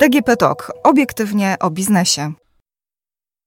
DGP Talk. Obiektywnie o biznesie.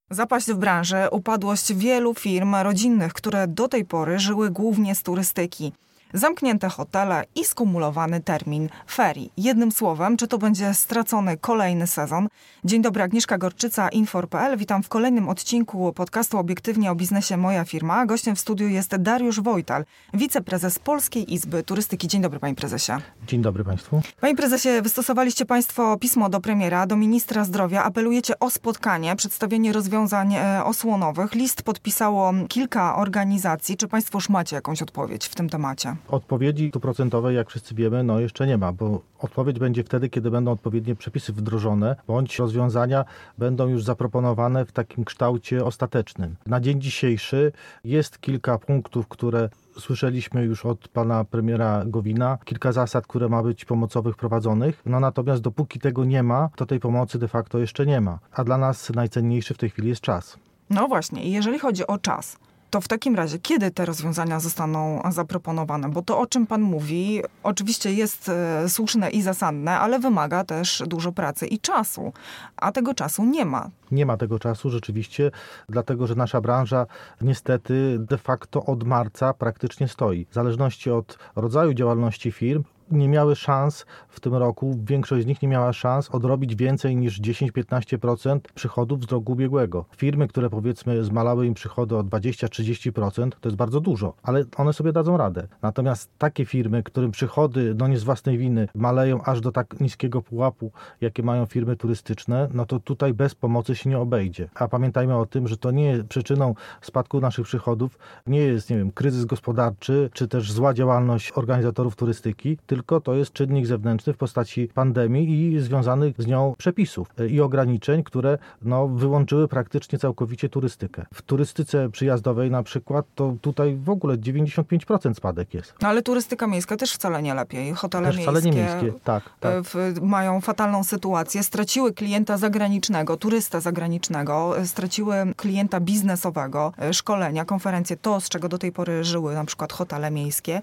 Zapaść w branży, upadłość wielu firm rodzinnych, które do tej pory żyły głównie z turystyki zamknięte hotele i skumulowany termin ferii. Jednym słowem, czy to będzie stracony kolejny sezon? Dzień dobry, Agnieszka Gorczyca, Infor.pl. Witam w kolejnym odcinku podcastu Obiektywnie o biznesie Moja Firma. Gościem w studiu jest Dariusz Wojtal, wiceprezes Polskiej Izby Turystyki. Dzień dobry, panie prezesie. Dzień dobry państwu. Panie prezesie, wystosowaliście państwo pismo do premiera, do ministra zdrowia. Apelujecie o spotkanie, przedstawienie rozwiązań e, osłonowych. List podpisało kilka organizacji. Czy państwo już macie jakąś odpowiedź w tym temacie? Odpowiedzi tu procentowej, jak wszyscy wiemy, no jeszcze nie ma, bo odpowiedź będzie wtedy, kiedy będą odpowiednie przepisy wdrożone, bądź rozwiązania będą już zaproponowane w takim kształcie ostatecznym. Na dzień dzisiejszy jest kilka punktów, które słyszeliśmy już od pana premiera Gowina, kilka zasad, które ma być pomocowych prowadzonych. No natomiast dopóki tego nie ma, to tej pomocy de facto jeszcze nie ma. A dla nas najcenniejszy w tej chwili jest czas. No właśnie, jeżeli chodzi o czas, to w takim razie, kiedy te rozwiązania zostaną zaproponowane? Bo to, o czym Pan mówi, oczywiście jest e, słuszne i zasadne, ale wymaga też dużo pracy i czasu, a tego czasu nie ma. Nie ma tego czasu rzeczywiście, dlatego że nasza branża niestety de facto od marca praktycznie stoi. W zależności od rodzaju działalności firm, nie miały szans w tym roku, większość z nich nie miała szans odrobić więcej niż 10-15% przychodów z roku ubiegłego. Firmy, które powiedzmy zmalały im przychody o 20-30%, to jest bardzo dużo, ale one sobie dadzą radę. Natomiast takie firmy, którym przychody, no nie z własnej winy, maleją aż do tak niskiego pułapu, jakie mają firmy turystyczne, no to tutaj bez pomocy się nie obejdzie. A pamiętajmy o tym, że to nie przyczyną spadku naszych przychodów, nie jest, nie wiem, kryzys gospodarczy, czy też zła działalność organizatorów turystyki, tylko tylko to jest czynnik zewnętrzny w postaci pandemii i związanych z nią przepisów i ograniczeń, które no, wyłączyły praktycznie całkowicie turystykę. W turystyce przyjazdowej na przykład to tutaj w ogóle 95% spadek jest. No, ale turystyka miejska też wcale nie lepiej. Hotele też miejskie, wcale nie miejskie. Tak, tak. W, mają fatalną sytuację. Straciły klienta zagranicznego, turysta zagranicznego, straciły klienta biznesowego, szkolenia, konferencje. To, z czego do tej pory żyły na przykład hotele miejskie,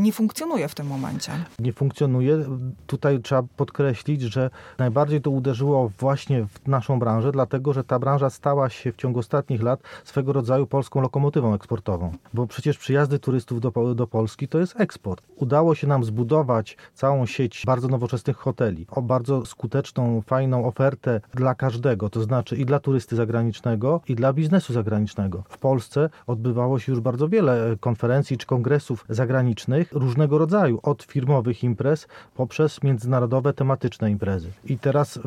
nie funkcjonuje w tym momencie nie funkcjonuje. Tutaj trzeba podkreślić, że najbardziej to uderzyło właśnie w naszą branżę, dlatego że ta branża stała się w ciągu ostatnich lat swego rodzaju polską lokomotywą eksportową. Bo przecież przyjazdy turystów do, do Polski to jest eksport. Udało się nam zbudować całą sieć bardzo nowoczesnych hoteli, o bardzo skuteczną, fajną ofertę dla każdego, to znaczy i dla turysty zagranicznego, i dla biznesu zagranicznego. W Polsce odbywało się już bardzo wiele konferencji czy kongresów zagranicznych różnego rodzaju, od firmowych imprez poprzez międzynarodowe tematyczne imprezy. I teraz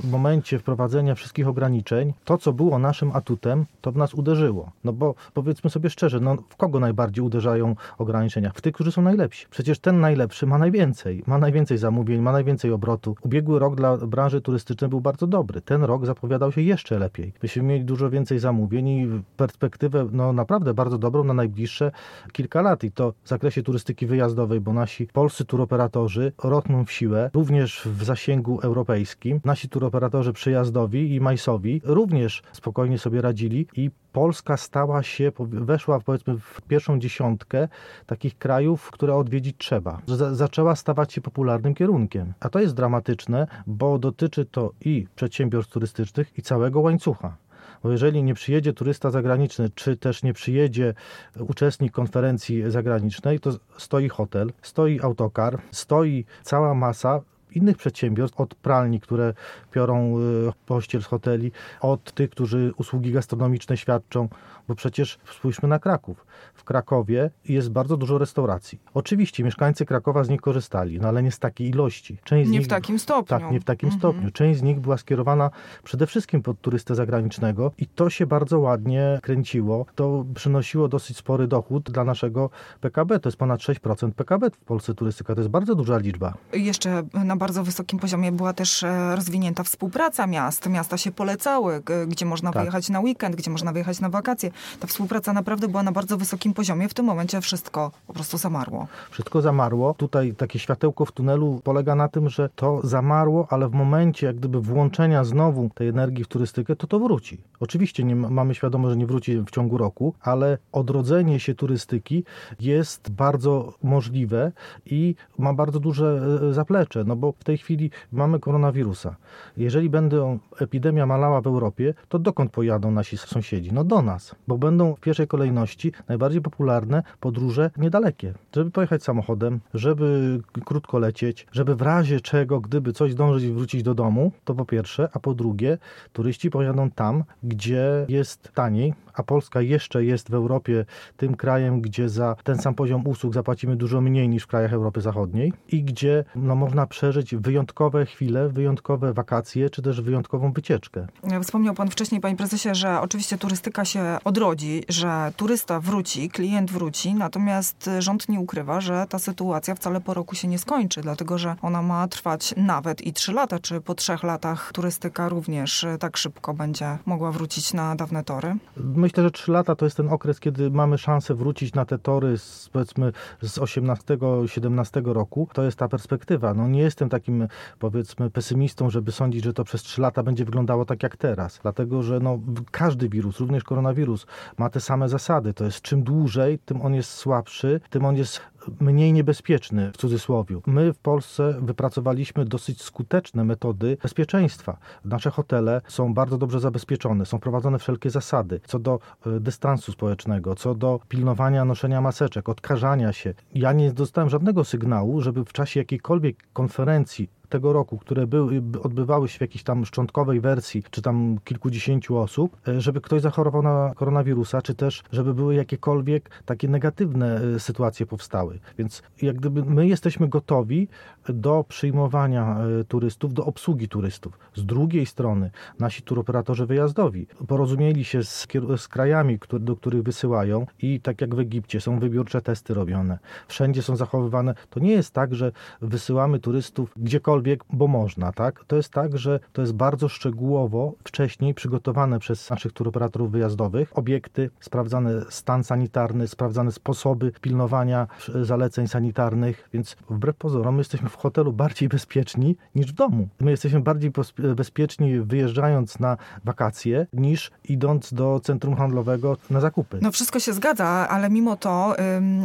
w momencie wprowadzenia wszystkich ograniczeń, to co było naszym atutem, to w nas uderzyło. No bo powiedzmy sobie szczerze, no w kogo najbardziej uderzają ograniczenia? W tych, którzy są najlepsi. Przecież ten najlepszy ma najwięcej, ma najwięcej zamówień, ma najwięcej obrotu. Ubiegły rok dla branży turystycznej był bardzo dobry. Ten rok zapowiadał się jeszcze lepiej. Myśmy mieli dużo więcej zamówień i perspektywę no naprawdę bardzo dobrą na najbliższe kilka lat. I to w zakresie turystyki wyjazdowej, bo nasi polscy turoperatorzy rosną w siłę, również w zasięgu europejskim. Nasi turoperatorzy przyjazdowi i majsowi również spokojnie sobie radzili i Polska stała się, weszła powiedzmy w pierwszą dziesiątkę takich krajów, które odwiedzić trzeba. zaczęła stawać się popularnym kierunkiem. A to jest dramatyczne, bo dotyczy to i przedsiębiorstw turystycznych, i całego łańcucha. Bo jeżeli nie przyjedzie turysta zagraniczny, czy też nie przyjedzie uczestnik konferencji zagranicznej, to stoi hotel, stoi autokar, stoi cała masa innych przedsiębiorstw, od pralni, które piorą y, pościel z hoteli, od tych, którzy usługi gastronomiczne świadczą, bo przecież spójrzmy na Kraków. W Krakowie jest bardzo dużo restauracji. Oczywiście mieszkańcy Krakowa z nich korzystali, no ale nie z takiej ilości. Część nie nich, w takim stopniu. Tak, nie w takim mhm. stopniu. Część z nich była skierowana przede wszystkim pod turystę zagranicznego i to się bardzo ładnie kręciło. To przynosiło dosyć spory dochód dla naszego PKB. To jest ponad 6% PKB w Polsce turystyka. To jest bardzo duża liczba. Jeszcze na bardzo wysokim poziomie była też e, rozwinięta współpraca miast. Miasta się polecały, gdzie można tak. wyjechać na weekend, gdzie można wyjechać na wakacje. Ta współpraca naprawdę była na bardzo wysokim poziomie. W tym momencie wszystko po prostu zamarło. Wszystko zamarło. Tutaj takie światełko w tunelu polega na tym, że to zamarło, ale w momencie jak gdyby włączenia znowu tej energii w turystykę, to to wróci. Oczywiście nie mamy świadomość, że nie wróci w ciągu roku, ale odrodzenie się turystyki jest bardzo możliwe i ma bardzo duże e, zaplecze, no bo w tej chwili mamy koronawirusa. Jeżeli będzie epidemia malała w Europie, to dokąd pojadą nasi sąsiedzi? No do nas, bo będą w pierwszej kolejności najbardziej popularne podróże niedalekie. Żeby pojechać samochodem, żeby krótko lecieć, żeby w razie czego, gdyby coś dążyć i wrócić do domu, to po pierwsze, a po drugie, turyści pojadą tam, gdzie jest taniej, a Polska jeszcze jest w Europie tym krajem, gdzie za ten sam poziom usług zapłacimy dużo mniej niż w krajach Europy Zachodniej i gdzie no, można przeżyć wyjątkowe chwile, wyjątkowe wakacje, czy też wyjątkową wycieczkę. Wspomniał Pan wcześniej, Panie Prezesie, że oczywiście turystyka się odrodzi, że turysta wróci, klient wróci, natomiast rząd nie ukrywa, że ta sytuacja wcale po roku się nie skończy, dlatego że ona ma trwać nawet i trzy lata, czy po trzech latach turystyka również tak szybko będzie mogła wrócić na dawne tory? Myślę, że trzy lata to jest ten okres, kiedy mamy szansę wrócić na te tory z, powiedzmy z 18-17 roku. To jest ta perspektywa. No nie jestem takim powiedzmy pesymistą, żeby sądzić, że to przez trzy lata będzie wyglądało tak jak teraz. Dlatego, że no, każdy wirus, również koronawirus ma te same zasady. To jest czym dłużej, tym on jest słabszy, tym on jest mniej niebezpieczny w cudzysłowie. My w Polsce wypracowaliśmy dosyć skuteczne metody bezpieczeństwa. Nasze hotele są bardzo dobrze zabezpieczone, są prowadzone wszelkie zasady co do e, dystansu społecznego, co do pilnowania noszenia maseczek, odkażania się. Ja nie dostałem żadnego sygnału, żeby w czasie jakiejkolwiek konferencji tego roku, które były, odbywały się w jakiejś tam szczątkowej wersji, czy tam kilkudziesięciu osób, e, żeby ktoś zachorował na koronawirusa, czy też żeby były jakiekolwiek takie negatywne e, sytuacje powstały. Więc jak gdyby my jesteśmy gotowi do przyjmowania e, turystów, do obsługi turystów. Z drugiej strony nasi turoperatorzy wyjazdowi porozumieli się z, z krajami, które, do których wysyłają i tak jak w Egipcie są wybiórcze testy robione. Wszędzie są zachowywane. To nie jest tak, że wysyłamy turystów gdziekolwiek bo można, tak? To jest tak, że to jest bardzo szczegółowo wcześniej przygotowane przez naszych turoperatorów wyjazdowych obiekty, sprawdzany stan sanitarny, sprawdzane sposoby pilnowania zaleceń sanitarnych, więc wbrew pozorom my jesteśmy w hotelu bardziej bezpieczni niż w domu. My jesteśmy bardziej bezpieczni wyjeżdżając na wakacje niż idąc do centrum handlowego na zakupy. No wszystko się zgadza, ale mimo to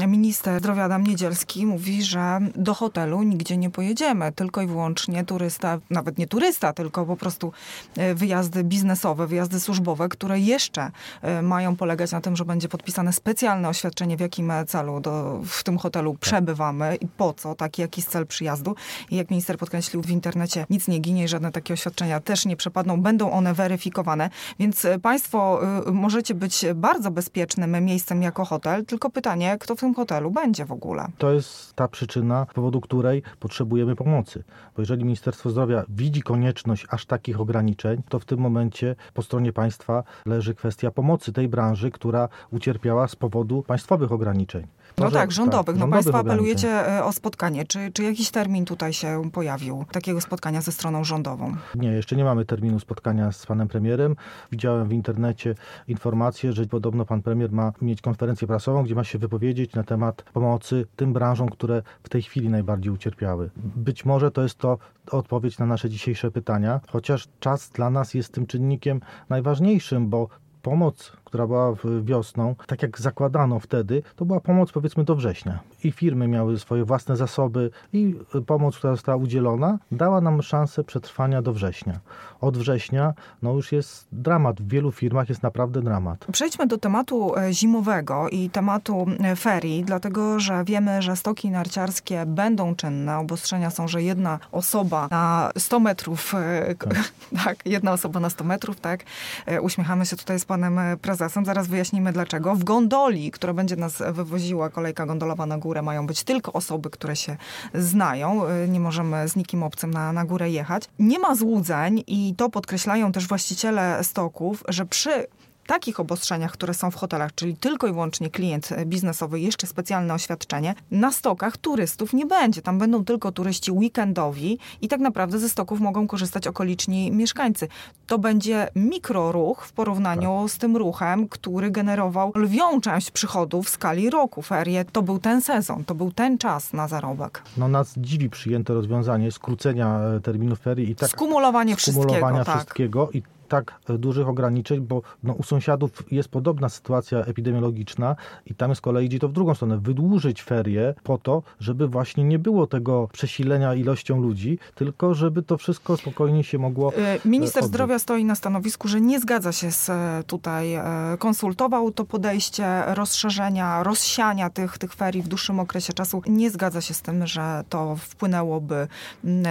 minister zdrowia Adam Niedzielski mówi, że do hotelu nigdzie nie pojedziemy, tylko i wyłącznie turysta, nawet nie turysta, tylko po prostu e, wyjazdy biznesowe, wyjazdy służbowe, które jeszcze e, mają polegać na tym, że będzie podpisane specjalne oświadczenie, w jakim celu do, w tym hotelu tak. przebywamy i po co, taki jakiś cel przyjazdu. I jak minister podkreślił w internecie, nic nie ginie, żadne takie oświadczenia też nie przepadną, będą one weryfikowane, więc e, państwo możecie być bardzo bezpiecznym miejscem jako hotel, tylko pytanie, kto w tym hotelu będzie w ogóle. To jest ta przyczyna, z powodu której potrzebujemy pomocy. Bo jeżeli Ministerstwo Zdrowia widzi konieczność aż takich ograniczeń, to w tym momencie po stronie państwa leży kwestia pomocy tej branży, która ucierpiała z powodu państwowych ograniczeń. No tak, rządowych. Tak, no Państwo apelujecie e, o spotkanie. Czy, czy jakiś termin tutaj się pojawił, takiego spotkania ze stroną rządową? Nie, jeszcze nie mamy terminu spotkania z panem premierem. Widziałem w internecie informację, że podobno pan premier ma mieć konferencję prasową, gdzie ma się wypowiedzieć na temat pomocy tym branżom, które w tej chwili najbardziej ucierpiały. Być może to jest to odpowiedź na nasze dzisiejsze pytania, chociaż czas dla nas jest tym czynnikiem najważniejszym, bo pomoc, która była wiosną, tak jak zakładano wtedy, to była pomoc powiedzmy do września. I firmy miały swoje własne zasoby i pomoc, która została udzielona, dała nam szansę przetrwania do września. Od września no już jest dramat. W wielu firmach jest naprawdę dramat. Przejdźmy do tematu e, zimowego i tematu e, ferii, dlatego że wiemy, że stoki narciarskie będą czynne. Obostrzenia są, że jedna osoba na 100 metrów, e, tak, tak jedna osoba na 100 metrów, tak. Uśmiechamy się tutaj z panem prezesem. Zaraz wyjaśnimy dlaczego. W gondoli, która będzie nas wywoziła, kolejka gondolowa na górę, mają być tylko osoby, które się znają. Nie możemy z nikim obcym na, na górę jechać. Nie ma złudzeń i to podkreślają też właściciele stoków, że przy takich obostrzeniach, które są w hotelach, czyli tylko i wyłącznie klient biznesowy, jeszcze specjalne oświadczenie, na stokach turystów nie będzie. Tam będą tylko turyści weekendowi i tak naprawdę ze stoków mogą korzystać okoliczni mieszkańcy. To będzie mikroruch w porównaniu tak. z tym ruchem, który generował lwią część przychodów w skali roku. Ferie to był ten sezon, to był ten czas na zarobek. No nas dziwi przyjęte rozwiązanie skrócenia e, terminów ferii i tak skumulowanie, skumulowania wszystkiego. wszystkiego tak. i tak dużych ograniczeń, bo no, u sąsiadów jest podobna sytuacja epidemiologiczna i tam z kolei idzie to w drugą stronę. Wydłużyć ferie po to, żeby właśnie nie było tego przesilenia ilością ludzi, tylko żeby to wszystko spokojnie się mogło. Y, minister odbyć. zdrowia stoi na stanowisku, że nie zgadza się z tutaj, konsultował to podejście rozszerzenia, rozsiania tych, tych ferii w dłuższym okresie czasu. Nie zgadza się z tym, że to wpłynęłoby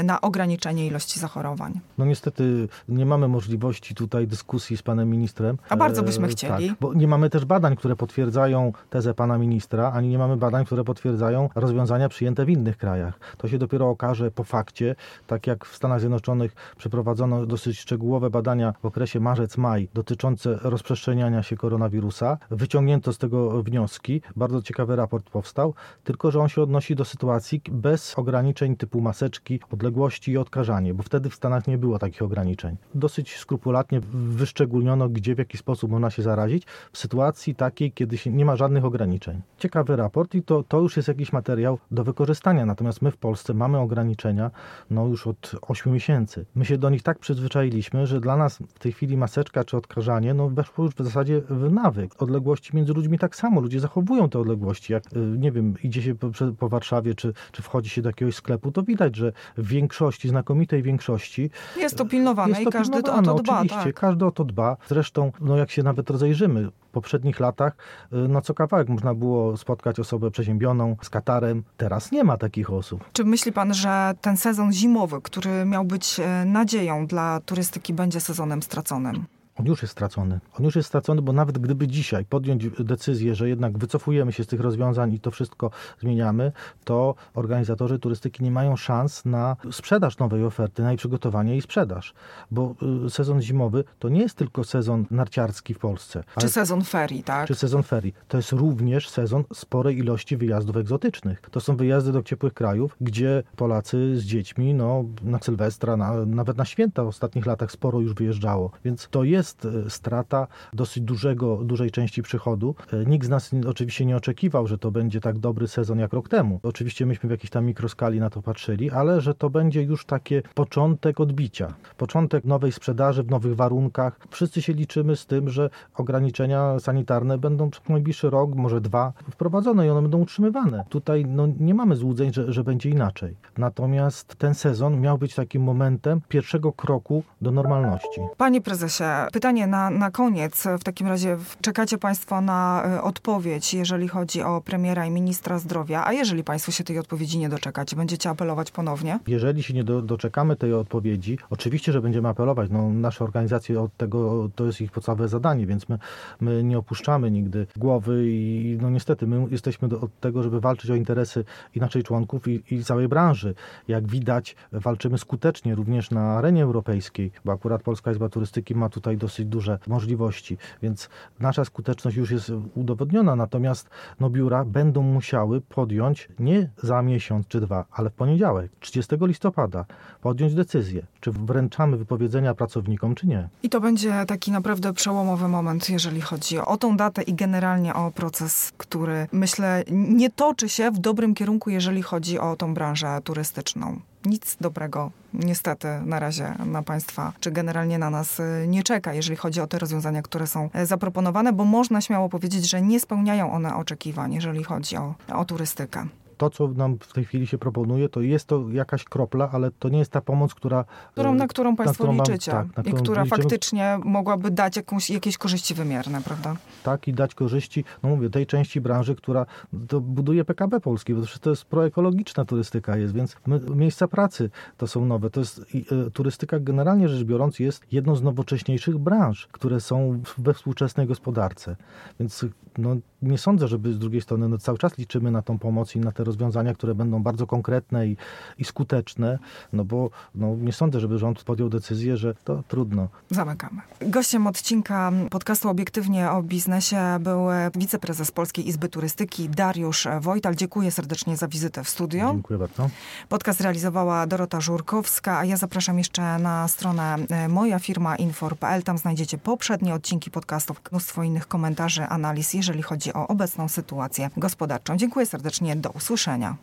na ograniczenie ilości zachorowań. No niestety nie mamy możliwości tutaj dyskusji z panem ministrem. A bardzo byśmy e, chcieli. Tak, bo nie mamy też badań, które potwierdzają tezę pana ministra, ani nie mamy badań, które potwierdzają rozwiązania przyjęte w innych krajach. To się dopiero okaże po fakcie, tak jak w Stanach Zjednoczonych przeprowadzono dosyć szczegółowe badania w okresie marzec-maj dotyczące rozprzestrzeniania się koronawirusa. Wyciągnięto z tego wnioski. Bardzo ciekawy raport powstał, tylko że on się odnosi do sytuacji bez ograniczeń typu maseczki, odległości i odkażanie, bo wtedy w Stanach nie było takich ograniczeń. Dosyć skrupulatnie wyszczególniono, gdzie, w jaki sposób można się zarazić w sytuacji takiej, kiedy się nie ma żadnych ograniczeń. Ciekawy raport i to, to już jest jakiś materiał do wykorzystania, natomiast my w Polsce mamy ograniczenia no już od 8 miesięcy. My się do nich tak przyzwyczailiśmy, że dla nas w tej chwili maseczka czy odkażanie no weszło już w zasadzie w nawyk. Odległości między ludźmi tak samo, ludzie zachowują te odległości. Jak, y, nie wiem, idzie się po, po Warszawie, czy, czy wchodzi się do jakiegoś sklepu, to widać, że w większości, znakomitej większości jest to pilnowane jest to i każdy to o to dba. Oczywiście, tak. każdy o to dba. Zresztą, no jak się nawet rozejrzymy, w poprzednich latach, y, no co kawałek można było spotkać osobę przeziębioną z katarem. Teraz nie ma takich osób. Czy myśli pan, że ten sezon zimowy, który miał być e, nadzieją dla turystyki, będzie sezonem straconym? On już jest stracony. On już jest stracony, bo nawet gdyby dzisiaj podjąć decyzję, że jednak wycofujemy się z tych rozwiązań i to wszystko zmieniamy, to organizatorzy turystyki nie mają szans na sprzedaż nowej oferty, na jej przygotowanie i sprzedaż. Bo y, sezon zimowy to nie jest tylko sezon narciarski w Polsce. Czy sezon ferii, tak? Czy sezon ferii. To jest również sezon sporej ilości wyjazdów egzotycznych. To są wyjazdy do ciepłych krajów, gdzie Polacy z dziećmi, no na Sylwestra, na, nawet na święta w ostatnich latach sporo już wyjeżdżało. Więc to jest jest e, strata dosyć dużego, dużej części przychodu. E, nikt z nas oczywiście nie oczekiwał, że to będzie tak dobry sezon jak rok temu. Oczywiście myśmy w jakiejś tam mikroskali na to patrzyli, ale że to będzie już takie początek odbicia, początek nowej sprzedaży w nowych warunkach. Wszyscy się liczymy z tym, że ograniczenia sanitarne będą przez najbliższy rok, może dwa, wprowadzone i one będą utrzymywane. Tutaj no, nie mamy złudzeń, że, że będzie inaczej. Natomiast ten sezon miał być takim momentem pierwszego kroku do normalności. Panie prezesie, pytanie na, na koniec. W takim razie czekacie Państwo na e, odpowiedź, jeżeli chodzi o premiera i ministra zdrowia. A jeżeli Państwo się tej odpowiedzi nie doczekacie, będziecie apelować ponownie? Jeżeli się nie do, doczekamy tej odpowiedzi, oczywiście, że będziemy apelować. No, nasze organizacje od tego, to jest ich podstawowe zadanie, więc my, my nie opuszczamy nigdy głowy i no niestety my jesteśmy do, od tego, żeby walczyć o interesy inaczej członków i, i całej branży. Jak widać, walczymy skutecznie również na arenie europejskiej, bo akurat Polska Izba Turystyki ma tutaj dosyć duże możliwości, więc nasza skuteczność już jest udowodniona, natomiast no, biura będą musiały podjąć nie za miesiąc czy dwa, ale w poniedziałek, 30 listopada, podjąć decyzję, czy wręczamy wypowiedzenia pracownikom, czy nie. I to będzie taki naprawdę przełomowy moment, jeżeli chodzi o tą datę i generalnie o proces, który myślę nie toczy się w dobrym kierunku, jeżeli chodzi o tą branżę turystyczną nic dobrego niestety na razie na Państwa, czy generalnie na nas y, nie czeka, jeżeli chodzi o te rozwiązania, które są e, zaproponowane, bo można śmiało powiedzieć, że nie spełniają one oczekiwań, jeżeli chodzi o, o turystykę to, co nam w tej chwili się proponuje, to jest to jakaś kropla, ale to nie jest ta pomoc, która... Którą, na którą Państwo na którą liczycie tak, i która liczymy. faktycznie mogłaby dać jakąś, jakieś korzyści wymierne, prawda? Tak, i dać korzyści, no mówię, tej części branży, która buduje PKB Polski, bo to jest proekologiczna turystyka jest, więc my, miejsca pracy to są nowe. To jest, y, turystyka generalnie rzecz biorąc jest jedną z nowocześniejszych branż, które są we współczesnej gospodarce. Więc no, nie sądzę, żeby z drugiej strony no, cały czas liczymy na tą pomoc i na te rozwiązania, które będą bardzo konkretne i, i skuteczne, no bo no, nie sądzę, żeby rząd podjął decyzję, że to trudno. Zamykamy. Gościem odcinka podcastu Obiektywnie o biznesie był wiceprezes Polskiej Izby Turystyki Dariusz Wojtal. Dziękuję serdecznie za wizytę w studio. Dziękuję bardzo. Podcast realizowała Dorota Żurkowska, a ja zapraszam jeszcze na stronę e, moja firma infor.pl. Tam znajdziecie poprzednie odcinki podcastów, mnóstwo innych komentarzy, analiz, jeżeli chodzi o obecną sytuację gospodarczą. Dziękuję serdecznie, do usłyszenia.